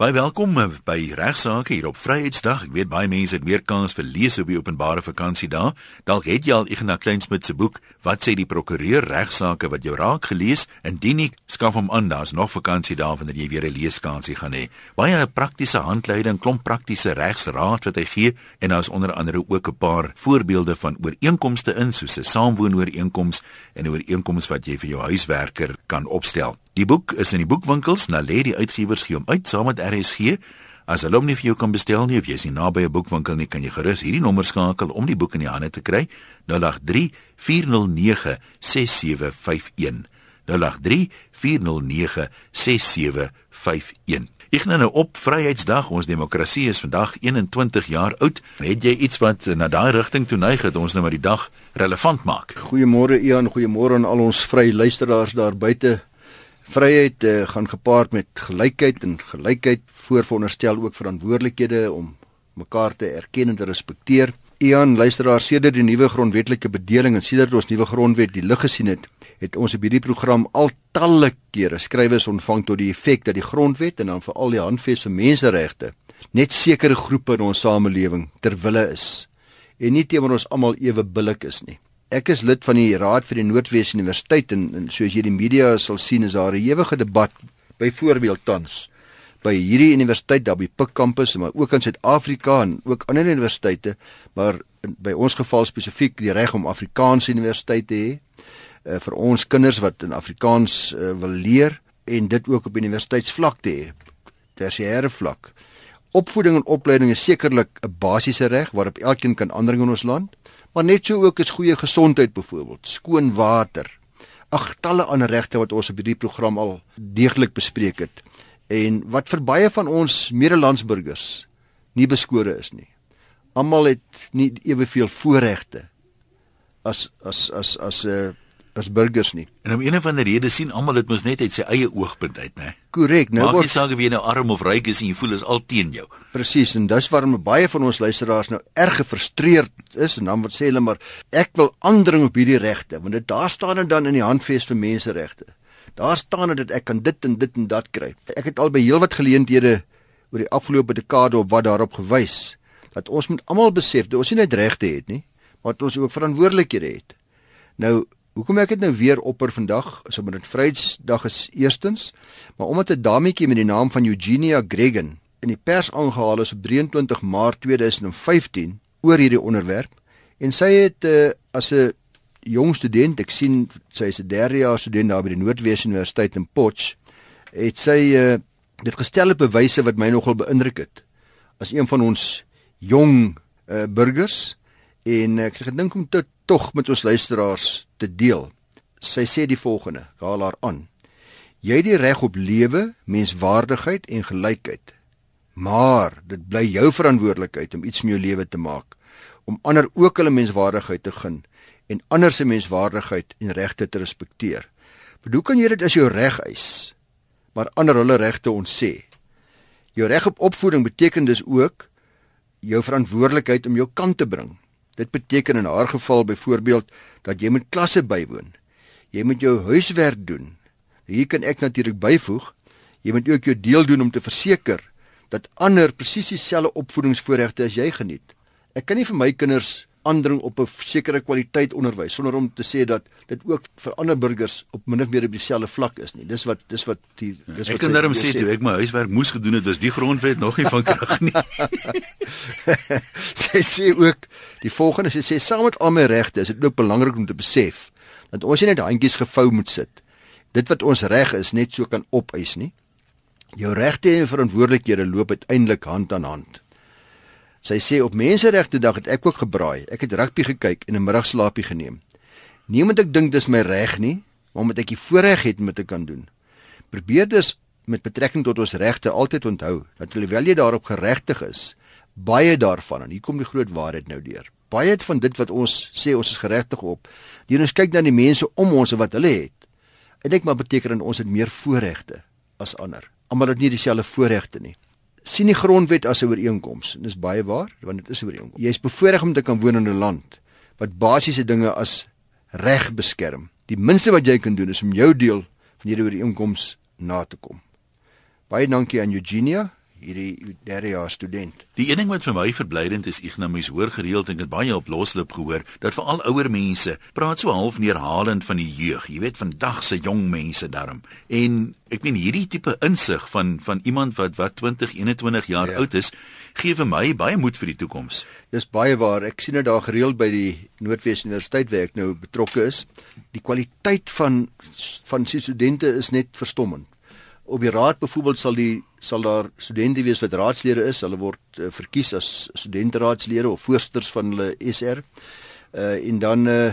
Baie welkom eh, by regsaake hier op Vryheidsdag. Ek weet baie mense het meer kans vir lees op die openbare vakansiedag. Dalk het jy al Ignas Kleinsmid se boek Wat sê die prokureur regsaake wat jou raak gelees. Indien nie, skaf hom aan. Daar's nog vakansiedae wanneer jy weer 'n leeskansie gaan hê. Baie praktiese handleiding, klomp praktiese regsraad wat hy gee en daar's onder andere ook 'n paar voorbeelde van ooreenkomste in soos 'n saamwoonooreenkoms en 'n ooreenkoms wat jy vir jou huiswerker kan opstel. Die boek is in die boekwinkels, na lê die uitgewers gee hom uit saam met RSG. As hulle hom nie vir jou kan bestel nie of jy is nie naby 'n boekwinkel nie, kan jy gerus hierdie nommer skakel om die boek in die hande te kry. 083 409 6751. 083 409 6751. Ek nou op Vryheidsdag, ons demokrasie is vandag 21 jaar oud. Het jy iets wat na daai rigting toe neig het ons nou maar die dag relevant maak? Goeiemôre Ian, goeiemôre aan al ons vry luisteraars daar buite. Vryheid uh, gaan gepaard met gelykheid en gelykheid voorveronderstel ook verantwoordelikhede om mekaar te erken en te respekteer. Ian, luisteraar, sedert die nuwe grondwetlike bedeling en sedert ons nuwe grondwet die lig gesien het, het ons op hierdie program al talle kere skrywes ontvang tot die effek dat die grondwet en dan veral die handves vir menseregte net sekere groepe in ons samelewing ter wille is en nie teenoor ons almal ewe billik is nie. Ek is lid van die Raad vir die Noordwes Universiteit en, en soos jy die media sal sien is daar 'n ewige debat byvoorbeeld tans by hierdie universiteit daar by Pik kampus maar ook in Suid-Afrika en ook ander universiteite maar by ons geval spesifiek die reg om Afrikaanse universiteit te hê uh, vir ons kinders wat in Afrikaans uh, wil leer en dit ook op universiteitsvlak te hê tersiêre vlak. Opvoeding en opleiding is sekerlik 'n basiese reg waarop elkeen kan aandring in ons land maar net so ook is goeie gesondheid byvoorbeeld, skoon water. Ag talle ander regte wat ons op hierdie program al deeglik bespreek het en wat vir baie van ons medelandsburgers nie beskore is nie. Almal het nie eweveel voorregte as as as as 'n uh, as burgers nie. En om een of ander rede sien almal dit mos net uit sy eie oogpunt uit, né? Korrek. Nou word jy sê of jy nou arm of ryk is en jy voel is al teen jou. Presies, en dis waarom baie van ons luisteraars nou erg gefrustreerd is en dan wat sê hulle maar ek wil aandring op hierdie regte, want dit daar staan dit dan in die handves vir menseregte. Daar staan dit ek kan dit en dit en dat kry. Ek het al by heelwat geleenthede oor die afgelope dekade op wat daarop gewys dat ons moet almal besef dat ons nie net regte het nie, maar dat ons ook verantwoordelikhede het. Nou Hoekom ek dit nou weer opper vandag, so met dit Vrydag is eerstens, maar omdat 'n dametjie met die naam van Eugenia Gregan in die pers aangehaal is op 23 Maart 2015 oor hierdie onderwerp en sy het uh, as 'n jong student, ek sien sy is 'n derde jaar student daar by die Noordwes Universiteit in Potch, het sy uh, dit gestel op bewyse wat my nogal beïndruk het. As een van ons jong uh, burgers en ek het gedink om dit tog met ons luisteraars te deel. Sy sê die volgende: Haal haar aan. Jy het die reg op lewe, menswaardigheid en gelykheid. Maar dit bly jou verantwoordelikheid om iets met jou lewe te maak, om ander ook hulle menswaardigheid te gun en ander se menswaardigheid en regte te respekteer. Maar hoe kan jy dit as jou reg eis, maar ander hulle regte ontsê? Jou reg op opvoeding beteken dus ook jou verantwoordelikheid om jou kant te bring Dit beteken in haar geval byvoorbeeld dat jy moet klasse bywoon. Jy moet jou huiswerk doen. Hier kan ek natuurlik byvoeg, jy moet ook jou deel doen om te verseker dat ander presies dieselfde opvoedingsvoorregte as jy geniet. Ek kan nie vir my kinders aandring op 'n sekere kwaliteit onderwys sonder om te sê dat dit ook vir ander burgers op min of meer op dieselfde vlak is nie. Dis wat dis wat die dis wat Ek kan daarom sê toe ek my huiswerk moes gedoen het, was die grondwet nog nie van krag nie. sy sê ook die volgende, sy sê saam met al my regte is dit ook belangrik om te besef dat ons nie net handjies gevou moet sit. Dit wat ons reg is net so kan opeis nie. Jou regte en verantwoordelikhede loop uiteindelik hand aan hand. Sy sê op menseregte dag het ek ook gebraai. Ek het rugby gekyk en 'n middagslaapie geneem. Niemand ek dink dis my reg nie, maar omdat ek die voorreg het om dit te kan doen. Probeer dus met betrekking tot ons regte altyd onthou dat alhoewel jy daarop geregtig is, baie daarvan en hier kom die groot waarheid nou deur. Baie van dit wat ons sê ons is geregtig op, deur ons kyk na die mense om ons en wat hulle het. Ek dink maar beteken ons het meer voorregte as ander. Almal het nie dieselfde voorregte nie sien die grondwet as 'n ooreenkoms en dis baie waar want dit is 'n ooreenkoms. Jy is bevoorreg om te kan woon in 'n land wat basiese dinge as reg beskerm. Die minste wat jy kan doen is om jou deel van hierdie ooreenkoms na te kom. Baie dankie aan Eugenia. Hierdie derde jaar student. Die een ding wat vir my verblydend is, ek nou mens hoor gereeld en ek het baie op losloop gehoor dat veral ouer mense praat so half neerhalend van die jeug, jy weet vandag se jong mense daarom. En ek meen hierdie tipe insig van van iemand wat wat 20, 21 jaar ja. oud is, gee vir my baie moed vir die toekoms. Dis baie waar. Ek sien dit daar gereeld by die Noordwes Universiteit waar ek nou betrokke is. Die kwaliteit van van studente is net verstommend op die raad byvoorbeeld sal die sal daar studente wees wat raadslede is. Hulle word uh, verkies as studenteraadslede of voorsters van hulle SR. Uh en dan uh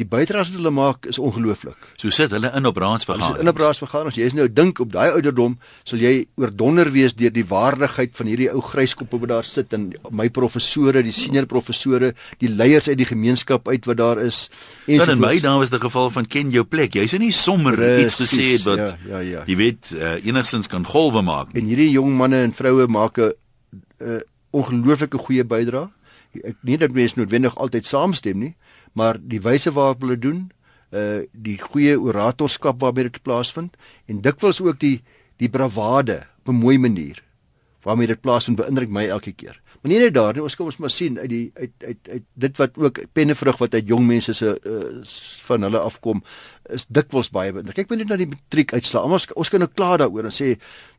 die bydraes wat hulle maak is ongelooflik. So sit hulle in op raadsvergaderings. In op raadsvergaderings. Jy is nou dink op daai ouderdom sal jy oordonder wees deur die waardigheid van hierdie ou gryskoppe wat daar sit en my professore, die senior professore, die leiers uit die gemeenskap uit wat daar is. En ja, in my dae was dit geval van ken jou plek. Jy sê nie sommer Precies, iets gesê het wat ja, ja, ja. jy weet uh, enigstens kan golwe maak. En hierdie jong manne en vroue maak 'n uh, ongelooflike goeie bydrae. Ek nie dat mense noodwendig altyd saamstem nie, maar die wyse waarop hulle doen, uh die goeie oratorskap waarmee dit plaasvind en dikwels ook die die bravade op 'n mooi manier waarmee dit plaasvind beïndruk my elke keer. Maar nie net daar nie, ons kom ons maar sien uit die uit uit uit dit wat ook pennevrug wat uit jong mense se uh, van hulle afkom is dikwels baie beïndruk. Kyk net na die matriek uitslaa. Ons ons kan nou klaar daaroor en sê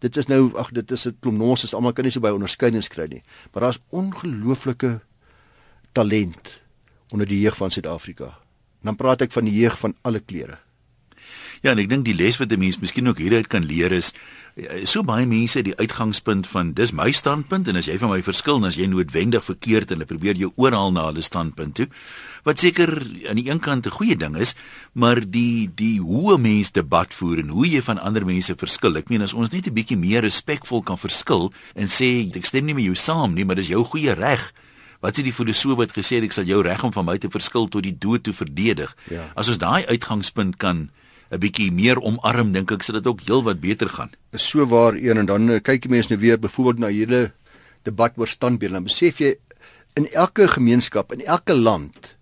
dit is nou ag dit is 'n klomp nonsens. Almal kan nie so baie onderskeidings kry nie. Maar daar's ongelooflike talent onder die jeug van Suid-Afrika. Dan praat ek van die jeug van alle kleure. Ja, en ek dink die les wat 'n mens miskien ook hieruit kan leer is eh, so baie mense die uitgangspunt van dis my standpunt en as jy van my verskil, dan is jy noodwendig verkeerd en hulle probeer jou oorhaal na hulle standpunt toe. Wat seker aan die een kant 'n goeie ding is, maar die die hoe mense debat voer en hoe jy van ander mense verskil. Ek meen as ons net 'n bietjie meer respekvol kan verskil en sê ek stem nie met jou saam nie, maar dis jou goeie reg wat sê die filosoof wat gesê het ek sal jou reg om van my te verskil tot die dood toe verdedig. Ja. As ons daai uitgangspunt kan 'n bietjie meer omarm, dink ek sal dit ook heelwat beter gaan. Is so waar een en dan eh, kyk die mense nou weer byvoorbeeld na hierdie debat oor standbeeld. Dan besef jy in elke gemeenskap, in elke land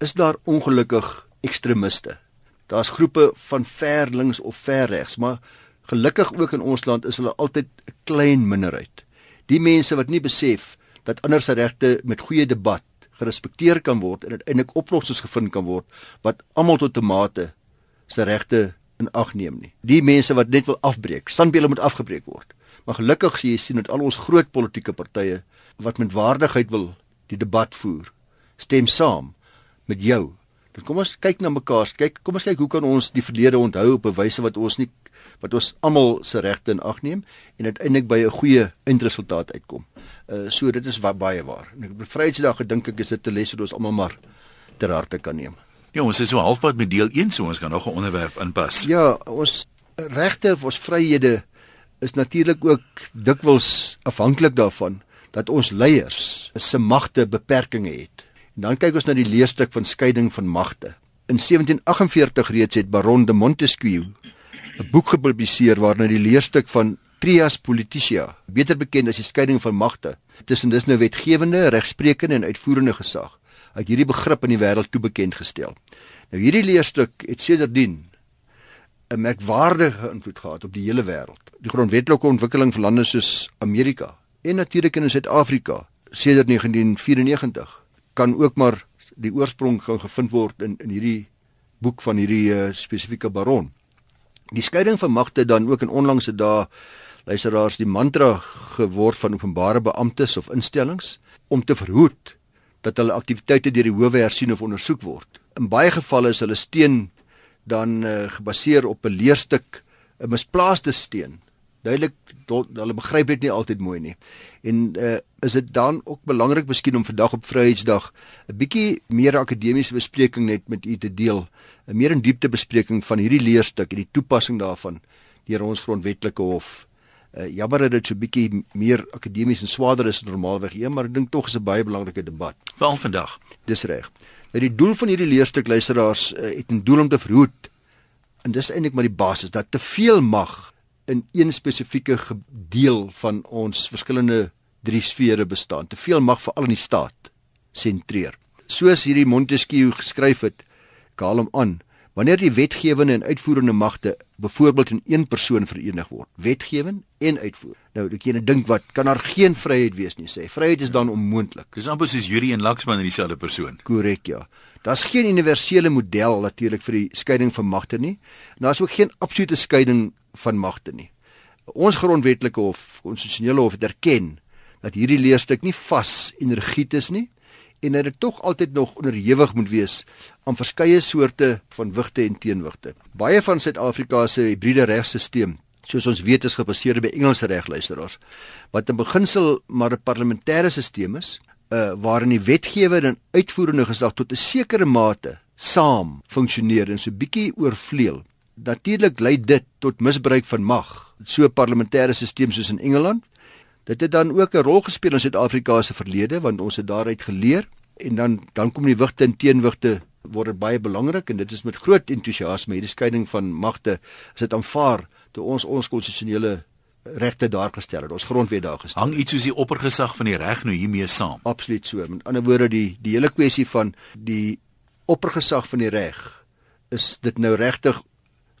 is daar ongelukkig ekstremiste. Daar's groepe van ver links of ver regs, maar gelukkig ook in ons land is hulle altyd 'n klein minderheid. Die mense wat nie besef dat ander se regte met goeie debat gerespekteer kan word en uiteindelik oplossings gevind kan word wat almal tot 'n mate se regte in ag neem nie. Die mense wat net wil afbreek, standbeelde moet afgebreek word. Maar gelukkig sien jy sien dat al ons groot politieke partye wat met waardigheid wil die debat voer, stem saam met jou. Dan kom ons kyk na mekaar, kyk, kom ons kyk hoe kan ons die verlede onthou op 'n wyse wat ons nie wat ons almal se regte in ag neem en uiteindelik by 'n goeie eindresultaat uitkom. Uh so dit is wat baie waar. En ek op Vrydag gedink ek is dit 'n les wat ons almal maar ter harte kan neem. Ja, ons is so halfpad met deel 1, so ons kan nog 'n onderwerp inpas. Ja, ons regte of ons vryhede is natuurlik ook dikwels afhanklik daarvan dat ons leiers se magte beperkings het. En dan kyk ons na die leerstuk van skeiding van magte. In 1748 reeds het Baron de Montesquieu 'n boek gepubliseer waarin hy die leerstuk van trias politica, beter bekend as die skeiding van magte, tussen dis nou wetgewende, regsprekende en uitvoerende gesag, uit hierdie begrip in die wêreld toe bekend gestel. Nou hierdie leerstuk het sedertdien 'n merkwaardige invloed gehad op die hele wêreld. Die grondwetlike ontwikkeling van lande soos Amerika en natuurlik in Suid-Afrika sedert 1994 kan ook maar die oorsprong gevind word in in hierdie boek van hierdie uh, spesifieke baron. Die skeiding van magte dan ook in onlangse dae luisteraars die mantra geword van openbare beamptes of instellings om te verhoed dat hulle aktiwiteite deur die howe hersien of ondersoek word. In baie gevalle is hulle steen dan uh, gebaseer op 'n leerstuk, 'n misplaaste steen. Duidelik hulle begryp dit nie altyd mooi nie. En uh, is dit dan ook belangrik miskien om vandag op Vryheidsdag 'n bietjie meer akademiese bespreking net met u te deel 'n meer in diepte bespreking van hierdie leerstuk en die toepassing daarvan deur ons grondwetlike hof. Uh, jammer dat dit so bietjie meer akademies en swaarder is normaalweg, ja, maar ek dink tog is 'n baie belangrike debat. Veral vandag. Dis reg. Dat die doel van hierdie leerstuk luisteraars uh, het 'n doel om te verhoed en dis eintlik maar die basis dat te veel mag in een spesifieke deel van ons verskillende drie sfere bestaan. Te veel mag veral in die staat sentreer. Soos hierdie Montesquieu geskryf het, ek haal hom aan. Wanneer die wetgewende en uitvoerende magte byvoorbeeld in een persoon verenig word, wetgewing en uitvoer, Nou, ek kan dink wat kan daar geen vryheid wees nie sê. Vryheid is dan onmoontlik. Dis amper soos Yuri en Laxman in dieselfde persoon. Korrek, ja. Daar's geen universele model natuurlik vir die skeiding van magte nie. Daar's ook geen absolute skeiding van magte nie. Ons grondwetlike hof, konstitusionele hof het erken dat hierdie leerstuk nie vas en rigied is nie en dat dit tog altyd nog onderhewig moet wees aan verskeie soorte van wigte en teenwigte. Baie van Suid-Afrika se hybride regstelsel, soos ons weet, is gebaseer by Engelse regluisteraars, wat in beginsel maar 'n parlementêre stelsel is, uh, waarin die wetgewer en uitvoerende gesag tot 'n sekere mate saam funksioneer en so bietjie oorvleuel. Natuurlik lei dit tot misbruik van mag. So 'n parlementêre stelsel soos in Engeland Dit het dan ook 'n rol gespeel in Suid-Afrika se verlede want ons het daaruit geleer en dan dan kom die wigte en teenwigte word baie belangrik en dit is met groot entoesiasme hierdie skeiding van magte is dit aanvaar toe ons ons konstitusionele regte daar gestel het ons grondwet daar gestel hang iets soos die oppergesag van die reg nou hiermee saam? Absoluut so met ander woorde die die hele kwessie van die oppergesag van die reg is dit nou regtig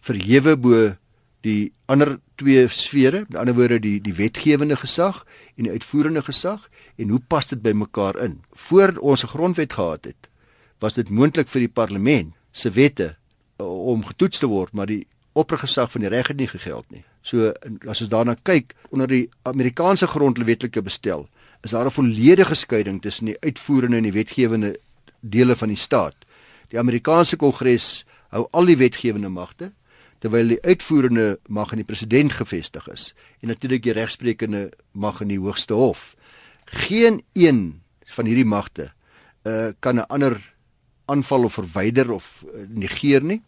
verhewe bo die ander twee sfere, met ander woorde die die wetgewende gesag en die uitvoerende gesag en hoe pas dit by mekaar in? Voor ons 'n grondwet gehad het, was dit moontlik vir die parlement se wette uh, om getoets te word, maar die oppergesag van die reg het nie gegeld nie. So as ons daarna kyk onder die Amerikaanse grondwetlike bestel, is daar 'n volledige skeiding tussen die uitvoerende en die wetgewende dele van die staat. Die Amerikaanse Kongres hou al die wetgewende magte terwyl die uitvoerende mag in die president gevestig is en natuurlik die regsprekende mag in die hoogste hof. Geen een van hierdie magte uh kan 'n ander aanval of verwyder of uh, negeer nie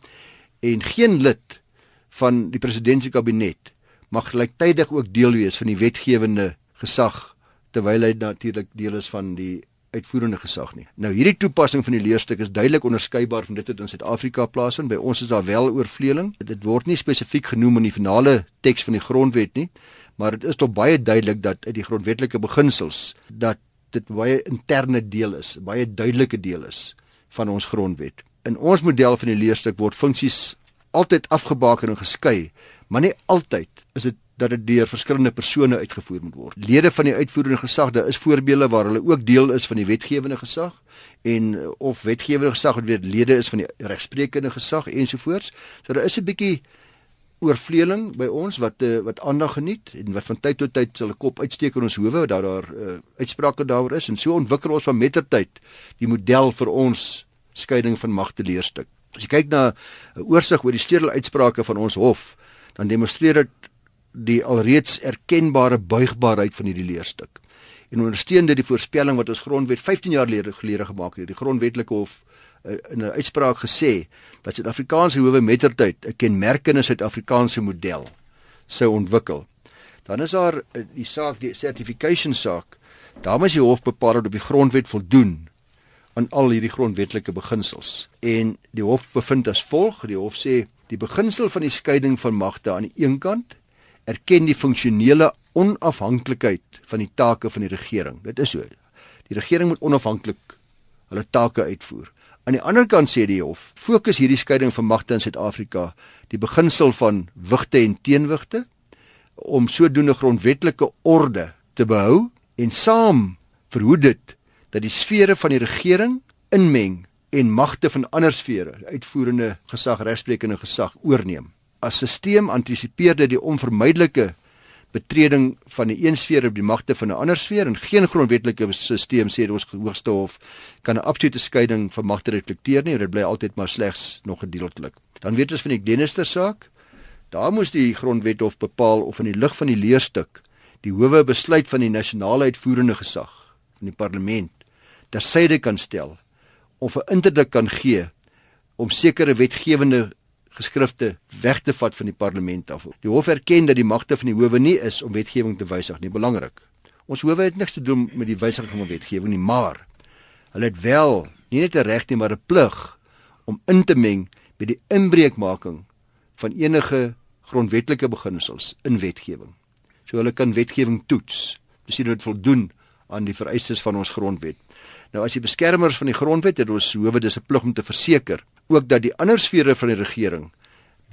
en geen lid van die presidentskabinet mag gelyktydig ook deel wees van die wetgewende gesag terwyl hy natuurlik deel is van die uitvoerende gesag nie. Nou hierdie toepassing van die leerstuk is duidelik onderskeibaar van dit wat in Suid-Afrika plaasvind. By ons is daar wel oorvleueling. Dit word nie spesifiek genoem in die finale teks van die grondwet nie, maar dit is tog baie duidelik dat uit die grondwetlike beginsels dat dit baie interne deel is, baie duidelike deel is van ons grondwet. In ons model van die leerstuk word funksies altyd afgebaken en geskei, maar nie altyd is dit dat dit deur verskillende persone uitgevoer moet word. Lede van die uitvoerende gesag, daar is voorbeelde waar hulle ook deel is van die wetgewende gesag en eh, of wetgewende gesag wat weer lede is van die regsprekende gesag ensovoorts. So daar is 'n bietjie oorvleueling by ons wat uh, wat aandag geniet en wat van tyd tot tyd sal 'n kop uitsteek in ons howe dat daar uh, uitsprake daaroor is en so ontwikkel ons van mettertyd die model vir ons skeiding van magte leerstuk. As jy kyk na 'n oorsig oor die stedel uitsprake van ons hof, dan demonstreer dit die alreeds erkenbare buigbaarheid van hierdie leerstuk. En ondersteun dit die voorspelling wat ons grondwet 15 jaar gelede gemaak het. Die grondwetlike hof uh, in 'n uitspraak gesê dat Suid-Afrikaanse howe mettertyd 'n kenmerkende Suid-Afrikaanse model sou ontwikkel. Dan is daar uh, die saak die certification saak. Daar moet die hof bepaal dat op die grondwet voldoen aan al hierdie grondwetlike beginsels. En die hof bevind as volg: die hof sê die beginsel van die skeiding van magte aan die een kant erken die funksionele onafhanklikheid van die take van die regering. Dit is so. Die regering moet onafhanklik hulle take uitvoer. Aan die ander kant sê die hof, fokus hierdie skeiding van magte in Suid-Afrika die beginsel van wigte en teenwigte om sodoende grondwetlike orde te behou en saam verhoed dit dat die sfere van die regering inmeng en magte van ander sfere, uitvoerende gesag, regsprekende gesag oorneem as stelsel antisipeer dit die onvermydelike betreding van die een sfeer op die magte van 'n ander sfeer en geen grondwetlike stelsel sê ons hoogste hof kan 'n absolute skeiding van magte reflekteer nie, dit bly altyd maar slegs nog gedeeltelik. Dan weet ons van die Glenister saak, daar moes die grondwethof bepaal of in die lig van die leerstuk die howe besluit van die nasionale uitvoerende gesag van die parlement tersyde kan stel of 'n interdik kan gee om sekere wetgewende geskrifte weg te vat van die parlement af. Die hof erken dat die magte van die howe nie is om wetgewing te wysig nie, belangrik. Ons howe het niks te doen met die wysiging van wetgewing nie, maar hulle het wel nie net 'n reg nie, maar 'n plig om in te meng by die inbreukmaking van enige grondwetlike beginsels in wetgewing. So hulle kan wetgewing toets. Dis nie dit voldoen aan die vereistes van ons grondwet. Nou as die beskermers van die grondwet het ons howe dis 'n plig om te verseker ook dat die ander sfere van die regering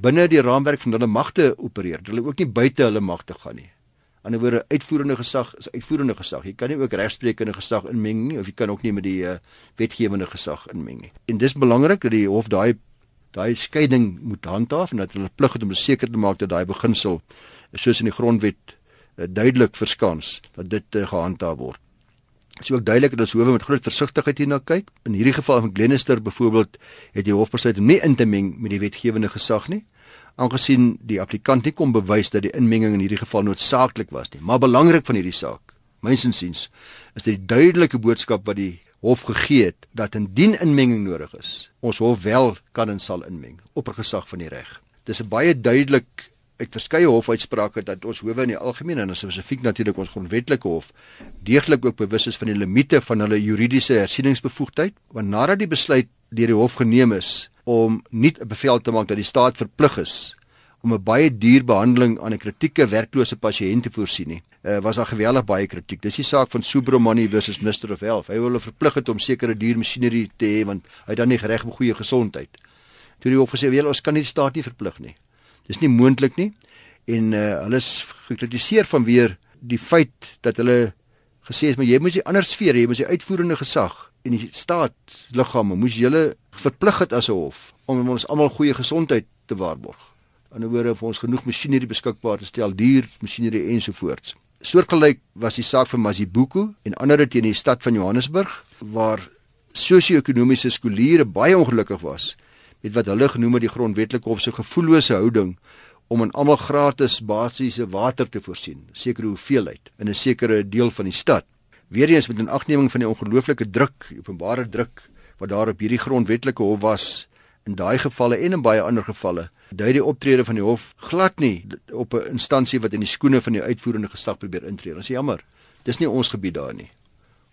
binne die raamwerk van hulle magte opereer. Hulle ook nie buite hulle magte gaan nie. Aan die woorde uitvoerende gesag is uitvoerende gesag. Jy kan nie ook regsprekende gesag inmeng nie of jy kan ook nie met die uh, wetgewende gesag inmeng nie. En dis belangrik dat die hof daai daai skeiding moet handhaaf en dat hulle plig het om seker te maak dat daai beginsel soos in die grondwet uh, duidelik verskans dat dit uh, gehandhaaf word. Is ook duidelik dat ons howe met groot versigtigheid hierna kyk. In hierdie geval van Glenister byvoorbeeld het die hof besluit om nie in te meng met die wetgewende gesag nie aangesien die applikant nie kon bewys dat die inmenging in hierdie geval noodsaaklik was nie. Maar belangrik van hierdie saak, myns insiens, is dit die duidelike boodskap wat die hof gegee het dat indien inmenging nodig is, ons hof wel kan en sal inmeng op 'n gesag van die reg. Dis 'n baie duidelik uit verskeie hofuitsprake dat ons howe in die algemeen en spesifiek natuurlik ons grondwetlike hof deeglik ook bewus is van die limite van hulle juridiese hersieningsbevoegdheid want nadat die besluit deur die hof geneem is om nie 'n bevel te maak dat die staat verplig is om 'n baie duur behandeling aan 'n kritieke werklose pasiënt te voorsien nie. Uh, was daar geweldig baie kritiek. Dis die saak van Subramani versus Mr of Health. Hy wil hulle verplig het om sekere duur masjinerie te hê want hy het dan nie reg op goeie gesondheid. Toe die hof gesê, "Wel, ons kan nie die staat nie verplig nie." Dis nie moontlik nie. En uh, hulle is gekritiseer vanweer die feit dat hulle gesê het, "Maar jy moet die ander sfeer, jy moet die uitvoerende gesag en die staat liggame moes julle verplig het as 'n hof om ons almal goeie gesondheid te waarborg. Aan die woorde vir ons genoeg masjinerie beskikbaar te stel, duur masjinerie ensovoorts. Soortgelyk was die saak van Masibuku en ander teen die stad van Johannesburg waar sosio-ekonomiese skooliere baie ongelukkig was met wat hulle genoem het die grondwetlike hof se gevoellose houding om aan almal gratis basiese water te voorsien, sekere hoeveelheid in 'n sekere deel van die stad weer eens met 'n agneming van die ongelooflike druk, openbare druk wat daar op hierdie grondwetlike hof was in daai gevalle en in baie ander gevalle, dui die optrede van die hof glad nie op 'n instansie wat in die skoene van die uitvoerende gesag probeer intree. Ons is jammer. Dis nie ons gebied daar nie.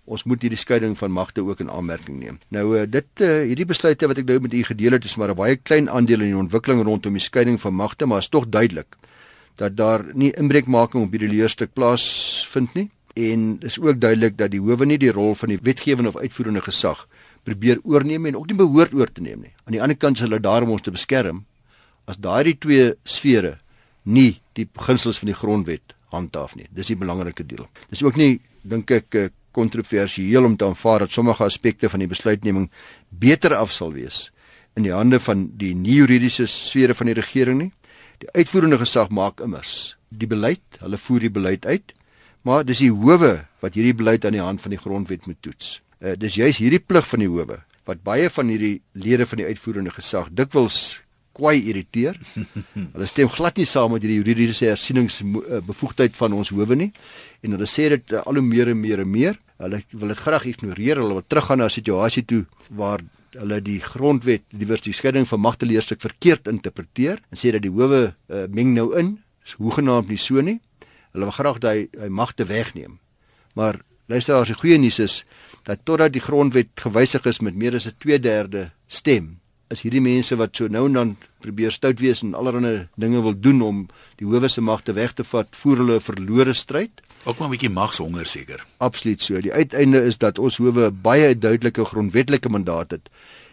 Ons moet hierdie skeiding van magte ook in aanmerking neem. Nou eh, dit uh, hierdie besluite wat ek nou met u gedeel het is maar 'n baie klein aandeel in die ontwikkeling rondom die skeiding van magte, maar is tog duidelik dat daar nie inbreukmaking op hierdie leerstuk plaas vind nie en is ook duidelik dat die howe nie die rol van die wetgewende of uitvoerende gesag probeer oorneem en ook nie behoort oor te neem nie. Aan die ander kant is hulle daar om ons te beskerm as daardie twee sfere nie die beginsels van die grondwet handhaaf nie. Dis die belangrike deel. Dis ook nie dink ek eh, kontroversieel om te aanvaar dat sommige aspekte van die besluitneming beter af sal wees in die hande van die nie juridiese sfere van die regering nie. Die uitvoerende gesag maak immers die beleid, hulle voer die beleid uit maar dis die howe wat hierdie beleid aan die hand van die grondwet moet toets. Uh, dis juis hierdie plig van die howe wat baie van hierdie lede van die uitvoerende gesag dikwels kwai irriteer. hulle stem glad nie saam met hierdie juridiese hersieningsbevoegdheid van ons howe nie en hulle sê dit uh, al hoe meer en meer en meer. Hulle wil dit graag ignoreer. Hulle wil teruggaan na 'n situasie toe waar hulle die grondwet, die diversiteit van magte leerstuk verkeerd interpreteer en sê dat die howe uh, meng nou in. Dis hoegenaamd nie so nie. Hulle wil graag daai hy magte wegneem. Maar luister as die goeie nuus is dat totdat die grondwet gewysig is met meer as 'n 2/3 stem, is hierdie mense wat so nou en dan probeer stout wees en allerlei dinge wil doen om die howe se magte weg te vat, voer hulle 'n verlore stryd. Ook maar 'n bietjie magshonger seker. Absoluut so. Die uiteinde is dat ons howe baie duidelike grondwetlike mandaat het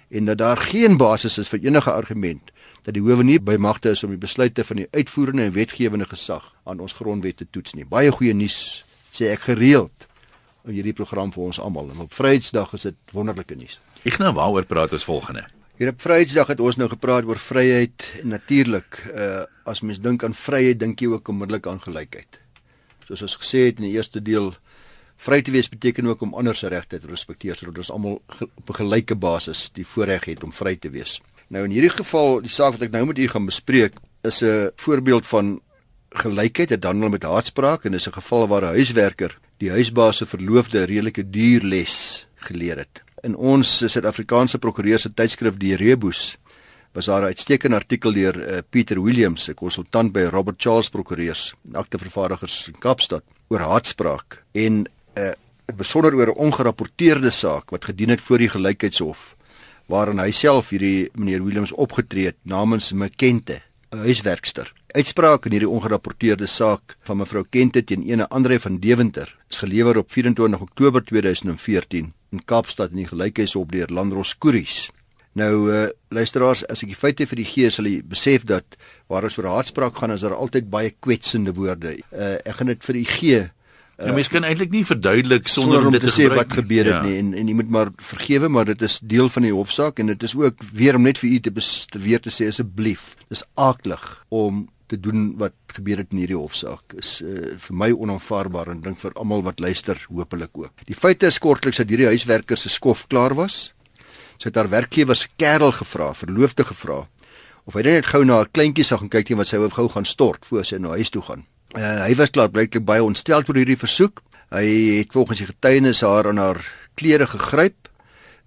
en dat daar geen basis is vir enige argument dat die howe nie by magte is om die besluite van die uitvoerende en wetgewende gesag aan ons grondwet te toets nie. Baie goeie nuus sê ek gereeld in hierdie program vir ons almal. En op Vrydag is dit wonderlike nuus. Ek nou waaroor praat ons volgende. Hier op Vrydag het ons nou gepraat oor vryheid en natuurlik uh as mens dink aan vryheid, dink jy ook onmiddellik aan gelykheid. Soos ons gesê het in die eerste deel, vry te wees beteken ook om ander se regte te respekteer sodat ons almal op 'n gelyke basis die voorreg het om vry te wees. Nou in hierdie geval, die saak wat ek nou met u gaan bespreek, is 'n voorbeeld van gelykheid, dit handel met haatspraak en is 'n geval waar 'n huiswerker die huisbaas se verloofde redelike duur les geleer het. In ons Suid-Afrikaanse prokureur se tydskrif Die Rebus was daar 'n uitstekende artikel deur uh, Pieter Williams, 'n konsultant by Robert Charles Prokureurs, aktevervaardigers in Kaapstad, oor haatspraak en 'n uh, besonder oor 'n ongerapporteerde saak wat gedien het voor die gelykheidshof waarin hy self hierdie meneer Williams opgetree het namens Mekente, 'n huiswerkster. Uitspraak in hierdie ongerapporteerde saak van mevrou Kente teen ene Andre van Deventer is gelewer op 24 Oktober 2014 in Kaapstad in die gelykheidshof deur Landros Koeries. Nou uh luisteraars, as ek die feite vir die gee, sal jy besef dat waar ons oor haatspraak gaan, is daar altyd baie kwetsende woorde. Uh ek gaan dit vir u gee Uh, nou, mens kan eintlik nie verduidelik sonder, sonder om dit te, te sê wat gebeur het ja. nie en en jy moet maar vergewe maar dit is deel van die hofsaak en dit is ook weer om net vir u te, te weer te sê asseblief dis aaklig om te doen wat gebeur het in hierdie hofsaak is uh, vir my onaanvaarbaar en dink vir almal wat luister hopelik ook. Die feite is kortliks dat hierdie huiswerker se skof klaar was. Sy het haar werkgewer se kerel gevra, verloofde gevra of hy net gou na 'n kleintjie sou gaan kyk net wat sy wou gou gaan stort voor sy na huis toe gaan. Uh, hy was klaar blyklik baie ontstel oor hierdie versoek. Hy het volgens die getuienis haar aan haar klere gegryp,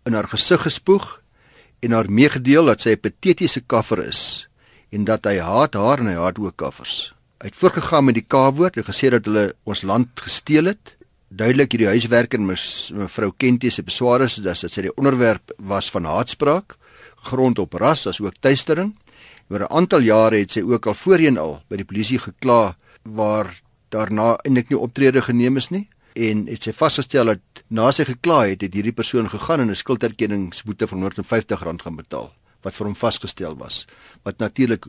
in haar gesig gespoeg en haar meegedeel dat sy 'n patetiese kaffer is en dat hy haat haar en hy haat ook kaffers. Hy het voorgegaan met die K-woord en gesê dat hulle ons land gesteel het. Duidelik hierdie huiswerker mevrou Kentie se besware is dat sy die onderwerp was van haatspraak grond op ras as ook tuistering. Oor 'n aantal jare het sy ook al voorheen al by die polisie gekla waar daarna eintlik nie optrede geneem is nie en het sy vasgestel dat na sy gekla het het hierdie persoon gegaan en 'n skulderkenningsboete van R150 gaan betaal wat vir hom vasgestel was wat natuurlik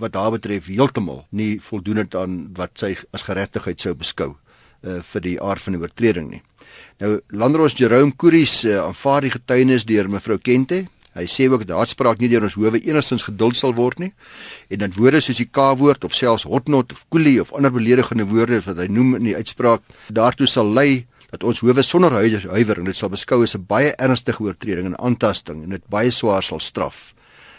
wat daar betref heeltemal nie voldoen het aan wat sy as geregtigheid sou beskou uh, vir die aard van die oortreding nie. Nou Landros Jerome Kuris uh, aanvaar die getuienis deur mevrou Kente Hy sê ook dat haatspraak nie deur ons howe enigstens geduld sal word nie en dat woorde soos die K-woord of selfs hotnot of koelie of ander beledigende woorde wat hy noem in die uitspraak daartoe sal lei dat ons howe sonder huiwer en dit sal beskou as 'n baie ernstige oortreding en aantasting en dit baie swaar sal straf.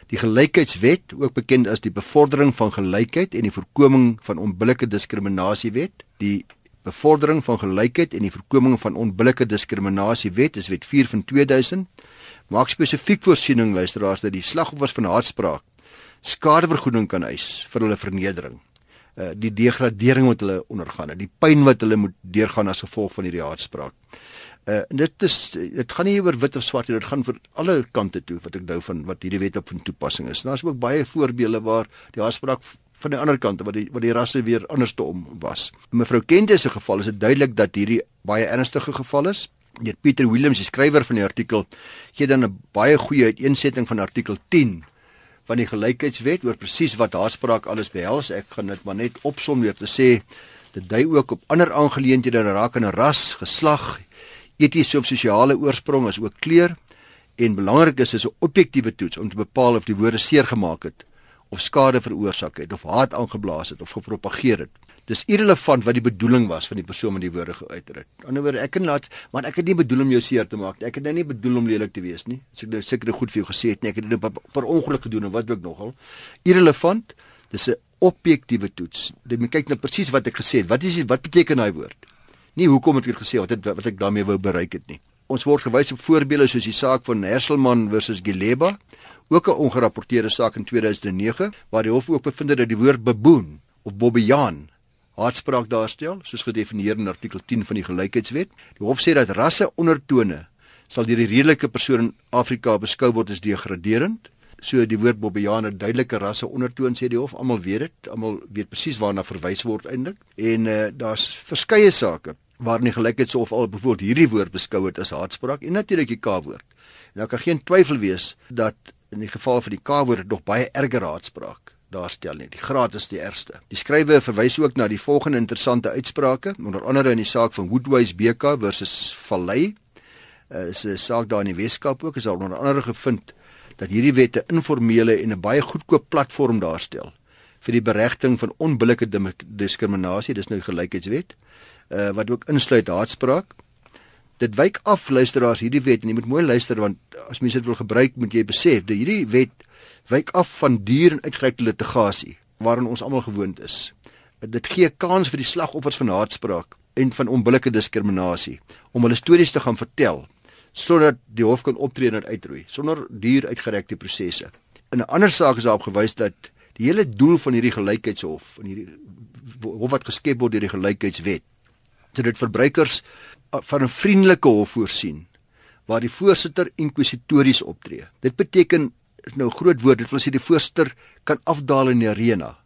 Die gelykheidswet, ook bekend as die bevordering van gelykheid en die voorkoming van onbillike diskriminasie wet, die bevordering van gelykheid en die voorkoming van onbillike diskriminasie wet is wet 4 van 2000 maak spesifiek voorsiening luisteraars dat die slagoffers van haatspraak skadevergoeding kan eis vir hulle vernedering. Uh die degradering wat hulle ondergaan, die pyn wat hulle moet deurgaan as gevolg van hierdie haatspraak. Uh dit is dit gaan nie oor wit of swart nie, dit gaan vir alle kante toe wat ek nou van wat hierdie wet op van toepassing is. Daar's ook baie voorbeelde waar die haatspraak van die ander kant wat die wat die rasse weer anders te om was. In mevrou Kente se geval is dit duidelik dat hierdie baie ernstige geval is. Deur Pieter Williams, die skrywer van die artikel, gee dan 'n baie goeie uiteensetting van artikel 10 van die gelykheidswet oor presies wat haatspraak alles behels. Ek gaan dit maar net opsom deur te sê dit dui ook op ander aangeleenthede rakende ras, geslag, etiese of sosiale oorsprong as ook kleur en belangrik is is 'n objektiewe toets om te bepaal of die woorde seer gemaak het of skade veroorsaak het of haat aangeblaas het of gepropageer het dis irrelevant wat die bedoeling was van die persoon met die woorde geuiter het. Aan die ander wyse ek kan laat, maar ek het nie bedoel om jou seer te maak nie. Ek het nou nie bedoel om lelik te wees nie. As ek nou seker goed vir jou gesê het nie, ek het dit per ongeluk gedoen en wat ook nogal. Irrelevant. Dis 'n objektiewe toets. Jy moet kyk na presies wat ek gesê het. Wat is? Wat beteken daai woord? Nie hoekom het ek dit gesê wat dit wat ek daarmee wou bereik het nie. Ons word gewys op voorbeelde soos die saak van Herselman versus Gileba, ook 'n ongerapporteerde saak in 2009 waar die hof ook bevind het dat die woord baboon of bobbejaan haatspraak daarstel, soos gedefinieer in artikel 10 van die Gelykheidswet. Die hof sê dat rasse ondertone sal deur die redelike persoon in Afrika beskou word as degraderend. So die woord Bobbejane duidelike rasse ondertoon sê die hof, almal weet dit, almal weet presies waarna verwys word eintlik. En uh, daar's verskeie sake waarin die Gelykheidshof al byvoorbeeld hierdie woord beskou het as haatspraak en natuurlik die K-woord. En daar kan geen twyfel wees dat in die geval van die K-woord nog baie erger haatspraak daarstel nie. Die graad is die ergste. Die skrywer verwys ook na die volgende interessante uitsprake, onder andere in die saak van Woodwise BK versus Vallei. Uh, is 'n saak daar in die Weskaap ook is al onder andere gevind dat hierdie wet 'n informele en 'n baie goedkoop platform daarstel vir die beregting van onbillike diskriminasie, dis nou die gelykheidswet, uh, wat ook insluit haatspraak. Dit wyk af luisteraars hierdie wet en jy moet mooi luister want as mense dit wil gebruik, moet jy besef dat hierdie wet wyk af van duur en uitgerekte litigasie waaraan ons almal gewoond is. Dit gee kans vir die slagoffers van haatspraak en van onbillike diskriminasie om hulle stories te gaan vertel sodat die hof kan optree en uitroei sonder duur uitgerekte prosesse. In 'n ander saak is daarop gewys dat die hele doel van hierdie gelykheidshof en hierdie hof wat geskep word deur die gelykheidswet dat dit verbruikers van 'n vriendelike hof voorsien waar die voorsitter inquisitories optree. Dit beteken is nou 'n groot woord. Dit wil sê die voorster kan afdaal in die arena.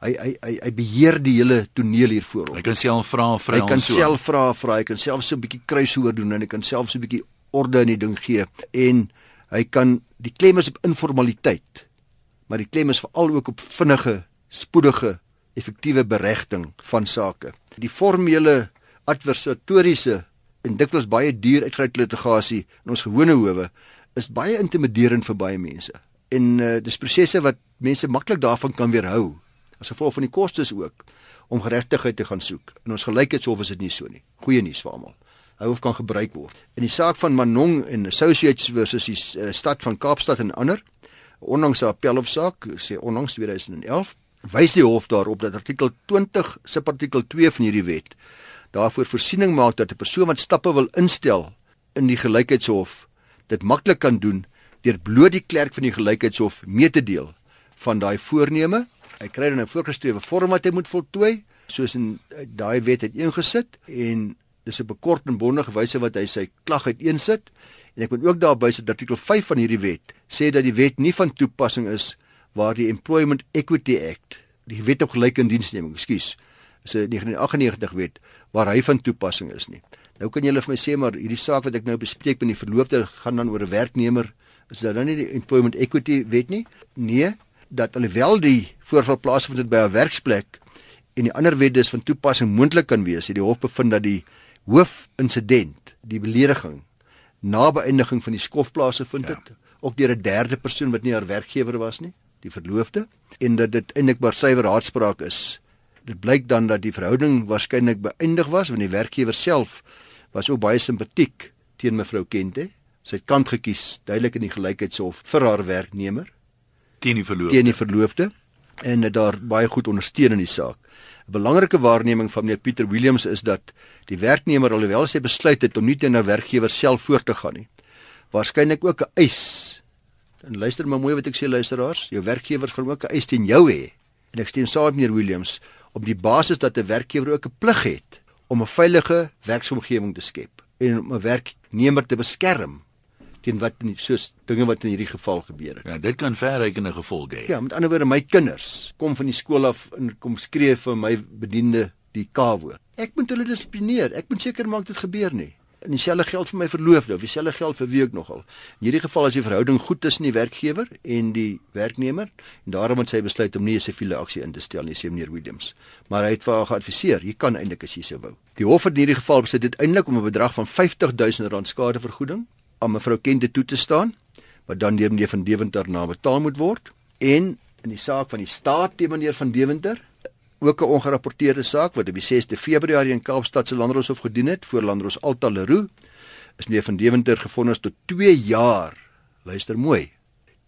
Hy hy hy hy beheer die hele toneel hier voor hom. Hy kan self vra vra. Hy kan self vra vra. Hy kan self so 'n bietjie kruishoor doen en hy kan self so 'n bietjie orde in die ding gee en Hy kan die klem is op informaliteit, maar die klem is veral ook op vinnige, spoedige, effektiewe beregting van sake. Die formele adversatoriese en dikwels baie duur uitgereikte litigasie in ons gewone howe is baie intimiderend vir baie mense. En uh, dis prosesse wat mense maklik daarvan kan weerhou as gevolg van die kostes ook om geregtigheid te gaan soek. In ons gelykheidshof is dit nie so nie. Goeie nuus vir almal. Hy hoef kan gebruik word. In die saak van Manong en Associates versus die uh, stad van Kaapstad en ander, ondanks 'n appelhofsaak, sê ondanks 2011, wys die hof daarop dat artikel 20 subartikel 2 van hierdie wet daarvoor voorsiening maak dat 'n persoon wat stappe wil instel in die gelykheidshof dit maklik kan doen deur bloot die klerk van die gelykheidshof mee te deel van daai voorneme Hy kry dan 'n voorgeskrewe vorm wat hy moet voltooi, soos in eh, daai wet het ingesit en dis 'n bekort en bondige wyse wat hy sy klag uiteensit. En ek moet ook daarby sit artikel 5 van hierdie wet sê dat die wet nie van toepassing is waar die Employment Equity Act, die wet op gelyke indiensneming, ekskuus, is 'n 1998 wet waar hy van toepassing is nie. Nou kan julle vir my sê maar hierdie saak wat ek nou bespreek met die verloofde gaan dan oor 'n werknemer is dit dan nie die Employment Equity wet nie? Nee, dat alhoewel die voorval plaasvind het by 'n werksplek en die ander wet dus van toepassing moontlik kan wees, het die hof bevind dat die hoofinsident, die belediging na beëindiging van die skofplase vind dit ja. ook deur 'n derde persoon wat nie haar werkgewer was nie, die verloofde, en dat dit eintlik maar suiwer haatspraak is. Dit blyk dan dat die verhouding waarskynlik beëindig was want die werkgewer self was ook baie simpatiek teen mevrou Kente. Sy het kant gekies duidelik in die gelykheidshof vir haar werknemer teen die verloofde. Teen die verloofde en het daar baie goed ondersteun in die saak. 'n Belangrike waarneming van meneer Pieter Williams is dat die werknemer alhoewel sy besluit het om nie teen 'n werkgewer self voort te gaan nie, waarskynlik ook 'n eis. En luister maar mooi wat ek sê luisteraars, jou werkgewer gaan ook 'n eis teen jou hê. En ek steun saam met meneer Williams op die basis dat 'n werkgewer ook 'n plig het om 'n veilige werksomgewing te skep en om 'n werknemer te beskerm teen wat nie soos dinge wat in hierdie geval gebeur het. Ja, dit kan verrykende gevolge hê. Ja, met ander woorde, my kinders kom van die skool af en kom skree vir my bediende die K-woord. Ek moet hulle dissiplineer. Ek moet seker maak dit gebeur nie. En dieselfde geld vir my verloofde of dieselfde geld vir wie ook nogal. In hierdie geval is die verhouding goed tussen die werkgewer en die werknemer en daarom het sy besluit om nie 'n siviele aksie in te stel nie, sê meneer Williams. Maar hy het vir haar geadviseer, jy kan eintlik as jy sou wou. Die hof het in hierdie geval besluit dit eintlik om 'n bedrag van R50 000 skadevergoeding aan mevrou Kente toe te staan wat dan deur meneer van Deventer na betaal moet word en in die saak van die staat teen meneer van Deventer ook 'n ongerapporteerde saak wat op die 6de Februarie in Kaapstad se Landdroshof gedien het voor Landdros Alta Leroux is meneer van Deventer gevonnis tot 2 jaar luister mooi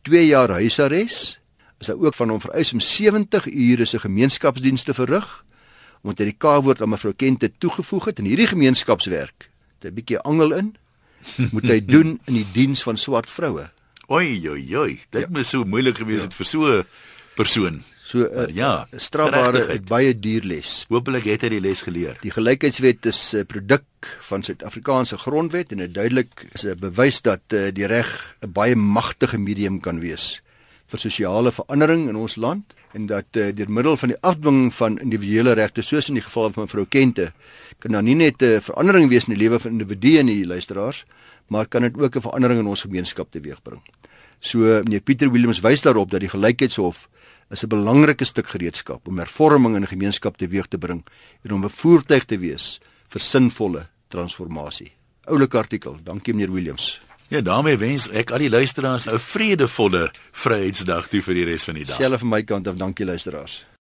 2 jaar huisarrest is hy ook van hom vereis om 70 ure se gemeenskapsdienste verrig omdat hy die K-woord aan mevrou Kente toegevoeg het in hierdie gemeenskapswerk 'n bietjie angel in moet hy doen in die diens van swart vroue. Oi oi oi, dit ja. moet so moeilik gewees ja. het vir so 'n persoon. So uh, ja, strafbare baie duur les. Hoopelik het hy die les geleer. Die gelykheidswet is 'n produk van Suid-Afrikaanse grondwet en dit duidelik is 'n bewys dat uh, die reg 'n baie magtige medium kan wees vir sosiale verandering in ons land en dat uh, deur middel van die afdwing van individuele regte soos in die geval van mevrou Kente kan dan nie net 'n verandering wees in die lewe van individue en die luisteraars maar kan dit ook 'n verandering in ons gemeenskap teweegbring. So meneer Pieter Williams wys daarop dat die gelykheidshof is 'n belangrike stuk gereedskap om hervorming in 'n gemeenskap teweeg te bring en om 'n voertuig te wees vir sinvolle transformasie. Oulike artikel. Dankie meneer Williams. Ja, daarmee wens ek al die luisteraars 'n vredevolle Vryheidsdag toe vir die res van die dag. Selfs van my kant af, dankie luisteraars.